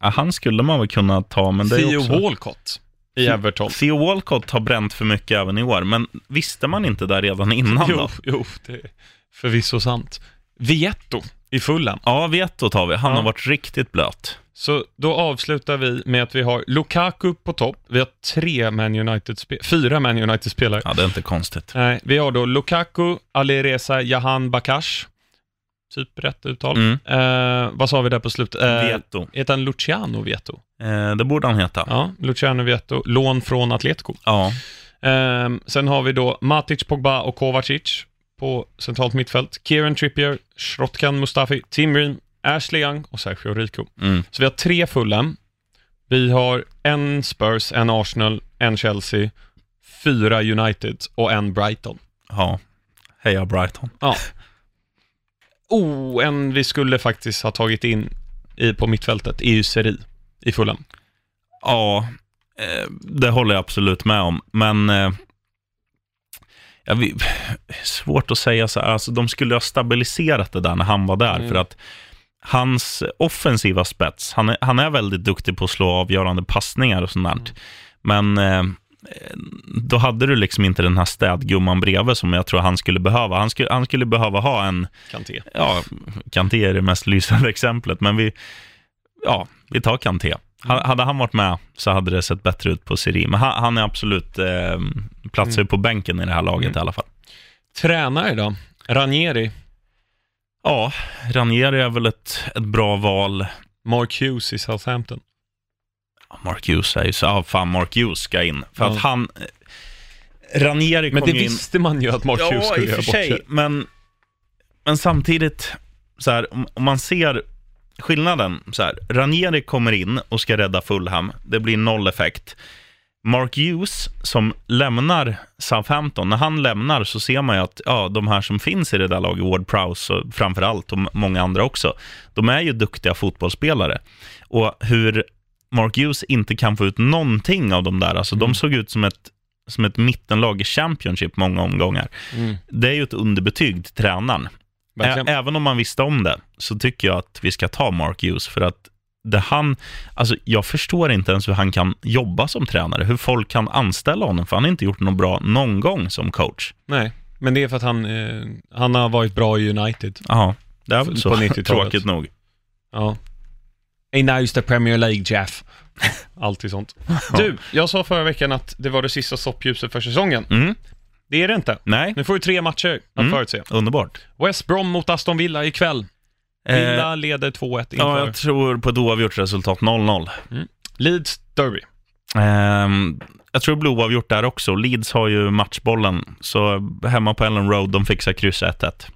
ja, han skulle man väl kunna ta, men det är Theo också... Walcott i Everton. Theo Walcott har bränt för mycket även i år, men visste man inte det redan innan Jo, då? jo, det är förvisso sant. Vietto i Fulham. Ja, Vieto tar vi. Han Ja. har varit riktigt blöt. Så då avslutar vi med att vi har Lukaku på topp. Vi har tre Man United fyra Man United-spelare. Ja, det är inte konstigt. Nej, vi har då Lukaku, Alireza Jahan Bakash. Typ rätt uttal. Mm. Eh, vad sa vi där på slutet? Eh, Vieto. Heter han Luciano Vieto? Eh, det borde han heta. Ja, Luciano Vieto. Lån från Atletico. Ja. Eh, sen har vi då Matic, Pogba och Kovacic på centralt mittfält. Kieran Trippier, Shrotkan Mustafi, Tim Ream, Ashley Young och Sergio Rico. Mm. Så vi har tre Fulham. Vi har en Spurs, en Arsenal, en Chelsea, fyra United och en Brighton. ja. Heja Brighton. Oh, en vi skulle faktiskt ha tagit in i, på mittfältet är ju Seri i Fulham. Ja, eh, det håller jag absolut med om. Men eh, ja, vi, [SIGHS] svårt att säga så här. Alltså, de skulle ha stabiliserat det där när han var där. Mm. För att hans offensiva spets, han är, han är väldigt duktig på att slå avgörande passningar och sånt där. Men eh, då hade du liksom inte den här städgumman bredvid som jag tror han skulle behöva. Han skulle, han skulle behöva ha en, Kanté. ja, Kanté är det mest lysande exemplet, men vi, ja, vi tar Kanté. Ha- Hade han varit med så hade det sett bättre ut på Siri, men han, han är absolut eh, platsar ju på bänken i det här laget i alla fall. Tränare då? Ranieri, Ja, Ranieri är väl ett, ett bra val. Mark Hughes i Southampton. Mark Hughes är ju så, ja fan Mark Hughes ska in. För Ja. att han, Ranieri Men kom det ju in. visste man ju att Mark Hughes Ja, skulle i och göra bort sig. men, men samtidigt, så här, om, om man ser skillnaden, så här, Ranieri kommer in och ska rädda Fulham, det blir noll effekt. Mark Hughes som lämnar Southampton, när han lämnar så ser man ju att ja, de här som finns i det där laget, Ward Prowse och framför allt och många andra också, de är ju duktiga fotbollsspelare. Och hur Mark Hughes inte kan få ut någonting av de där, alltså Mm. de såg ut som ett, som ett mittenlag i Championship många omgångar. Mm, Det är ju ett underbetyg till tränaren. Ä- även om man visste om det, så tycker jag att vi ska ta Mark Hughes, för att det han, alltså jag förstår inte ens hur han kan jobba som tränare, hur folk kan anställa honom, för han har inte gjort något bra någon gång som coach. Nej, men det är för att han, eh, han har varit bra i United. Ja, det är väl så, [LAUGHS] 90-talet. tråkigt nog. Ja. He knows the Premier League, Jeff. [LAUGHS] Alltid sånt. Du, jag sa förra veckan att det var det sista stoppljuset för säsongen. Mm. Det är det inte. Nej, Nu får du tre matcher att Mm. förutse. underbart. West Brom mot Aston Villa ikväll. Villa Eh, leder 2-1 ja, inför jag tror på ett oavgjort resultat 0-0. Leeds Derby. Ehm, jag tror det blir oavgjort där också. Leeds har ju matchbollen, så hemma på Ellen Road, de fixar kryss 1-1.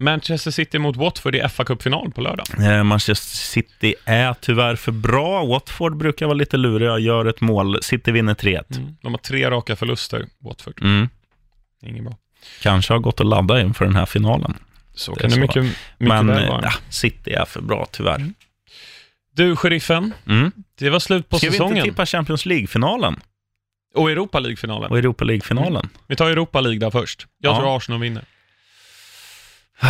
Manchester City mot Watford i fa Cup-final på lördag. Eh, Manchester City är tyvärr för bra. Watford brukar vara lite luriga, gör ett mål. City vinner 3-1. Mm. De har tre raka förluster, Watford. Mm. Inget bra. Kanske har gått att ladda inför den här finalen. Så Det kan det så. mycket, mycket Men väl eh, vara. ja, City är för bra tyvärr. Du, sheriffen. Mm. Det var slut på Ska vi säsongen. inte tippa Champions League-finalen Och Europa League-finalen. och Europa League-finalen? Vi tar Europa League där först. Jag Ja. tror Arsenal vinner. Eh,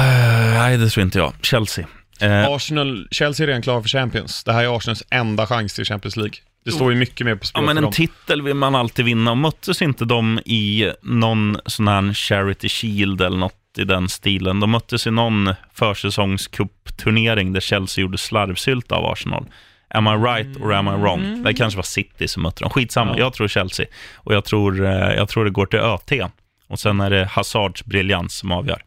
Nej, det tror inte jag. Chelsea. Eh, Arsenal, Chelsea är redan klara för Champions. Det här är Arsenals enda chans till Champions League. Det står ju mycket mer på Ja, spel men för en dem. titel vill man alltid vinna. Och möttes inte de i någon sån här Charity Shield eller något i den stilen? De möttes i någon försäsongscupturnering där Chelsea gjorde slarvsylt av Arsenal. Am I right or am I wrong? Det kanske var City som mötte dem. Skitsamma, Mm. Ja. jag tror Chelsea. Och jag tror, eh, jag tror det går till ÖT. Och sen är det Hazards briljans som avgör.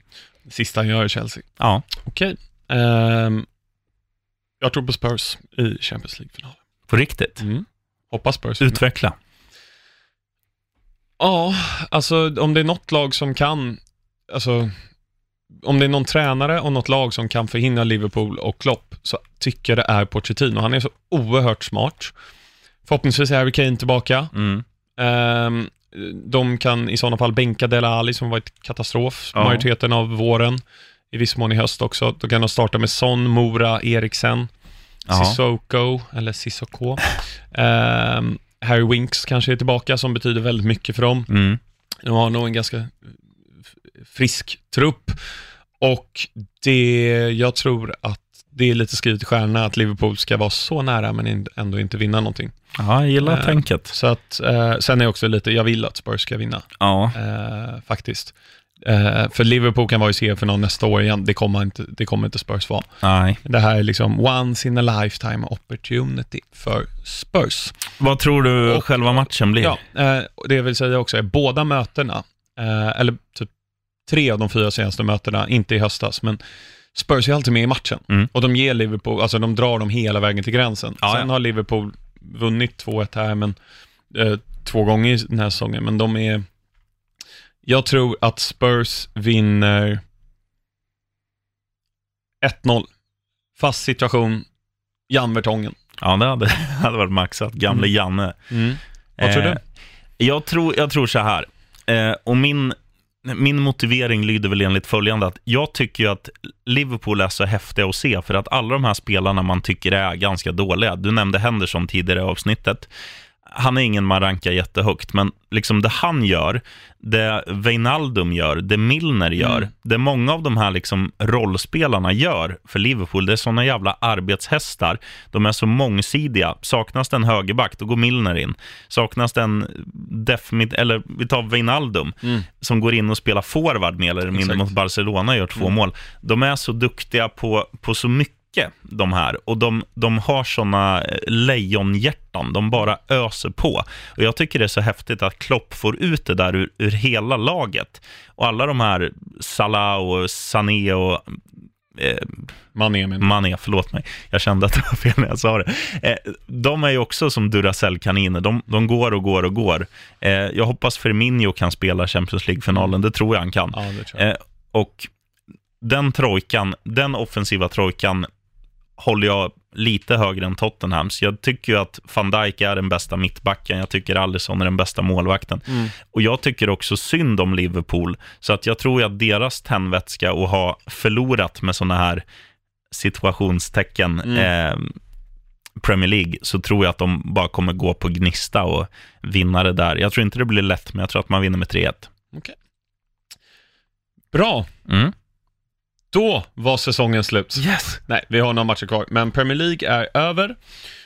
Sista han gör i Chelsea. Ja, Okej. Ehm, jag tror på Spurs i Champions League-finalen. på riktigt. Mm. Hoppas Spurs. Utveckla. Ja, alltså om det är något lag som kan, alltså om det är någon tränare och något lag som kan förhindra Liverpool och Klopp så tycker jag det är Pochettino. Han är så oerhört smart. Förhoppningsvis är Harry Kane tillbaka. Mm. Ehm, de kan i sådana fall bänka Dele Alli som varit katastrof Ja. majoriteten av våren. I viss mån i höst också. Då kan de starta med Son, Mora, Eriksen, Ja. Sissoko, eller Sissoko. Ehm, Harry Winks kanske är tillbaka som betyder väldigt mycket för dem. Mm. De har nog en ganska frisk trupp och det, jag tror att det är lite skrivet i stjärnorna att Liverpool ska vara så nära men ändå inte vinna någonting. Ja, jag gillar Eh, tänket. Så att, eh, sen är också lite, jag vill att Spurs ska vinna, Ja. eh, faktiskt. Eh, för Liverpool kan vara i CF-final nästa år igen, det kommer, inte, det kommer inte Spurs vara. Nej. Det här är liksom once in a lifetime opportunity för Spurs. Vad tror du Och- själva matchen blir? Ja, eh, det vill säga också är båda mötena, eh, eller typ tre av de fyra senaste mötena, inte i höstas, men Spurs är alltid med i matchen. Mm. Och de ger Liverpool, alltså de drar dem hela vägen till gränsen. Ja, Sen ja. har Liverpool vunnit 2-1 här, men eh, två gånger i den här säsongen, men de är... Jag tror att Spurs vinner 1-0. Fast situation, Jan Vertongen. Ja, det hade, [LAUGHS] hade varit maxat. Gamle Mm. Janne. Vad tror Eh, du? Jag tror, jag tror så här. Eh, och min, min motivering lyder väl enligt följande. Att jag tycker ju att Liverpool är så häftiga att se. För att alla de här spelarna man tycker är ganska dåliga. Du nämnde Henderson tidigare i avsnittet han är ingen man rankar jättehögt, men liksom det han gör, det Wijnaldum gör, det Milner gör, Mm. det många av de här liksom rollspelarna gör för Liverpool, det är såna jävla arbetshästar. De är så mångsidiga. Saknas det en högerback, då går Milner in. Saknas det en def mid, eller vi tar Wijnaldum, Mm. som går in och spelar forward mer eller mindre mot Barcelona och gör två mål. De är så duktiga på, på så mycket, de här. Och de, de har såna eh, lejonhjärtan. De bara öser på. Och jag tycker det är så häftigt att Klopp får ut det där ur, ur hela laget. Och alla de här Salah och Sané och eh, Mané men. Mané, förlåt mig. Jag kände att det var fel när jag sa det. Eh, de är ju också som Duracell-kaniner. De, de går och går och går. Eh, jag hoppas Firmino kan spela Champions League-finalen. Det tror jag han kan. Ja, jag. Eh, och den trojkan, den offensiva trojkan håller jag lite högre än Tottenhams. Jag tycker ju att van Dijk är den bästa mittbacken. Jag tycker Alisson är den bästa målvakten. Mm. Och jag tycker också synd om Liverpool. Så att jag tror att deras tändvätska och ha förlorat med sådana här situationstecken Mm. eh, Premier League, så tror jag att de bara kommer gå på gnista och vinna det där. Jag tror inte det blir lätt, men jag tror att man vinner med 3-1. Bra, Mm. Då var säsongen slut. Yes! Nej, vi har några matcher kvar, men Premier League är över.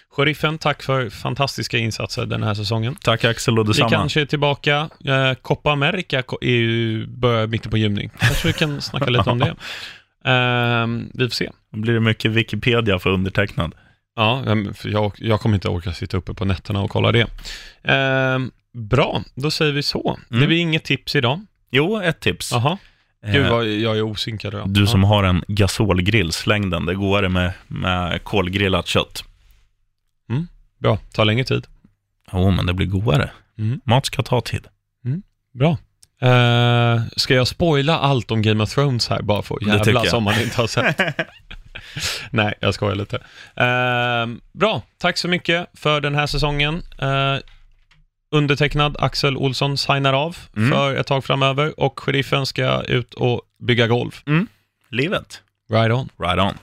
Sheriffen, tack för fantastiska insatser den här säsongen. Tack Axel och Vi detsamma. kanske är tillbaka. Eh, Copa America är ju, börjar mitten på juni. Kanske vi kan snacka lite om det. [LAUGHS] Ehm, vi får se. Då blir det mycket Wikipedia för undertecknad. Ja, ehm, jag, jag kommer inte orka sitta uppe på nätterna och kolla det. Ehm, bra, då säger vi så. Det Mm. blir inget tips idag. Jo, ett tips. Jaha. Gud Eh, vad jag är osynkad idag. Du som har en gasolgrill, släng den. Det går det med, med kolgrillat kött. Bra, tar längre tid. Jo, men det blir godare. Mm. Mat ska ta tid. Bra. Eh, ska jag spoila allt om Game of Thrones här bara för att jävlas om man inte har sett? [LAUGHS] Nej, jag skojar lite. Eh, bra, tack så mycket för den här säsongen. Eh, undertecknad Axel Olsson signar av Mm. för ett tag framöver och sheriffen ska ut och bygga golf. Livet. Right on. Right on.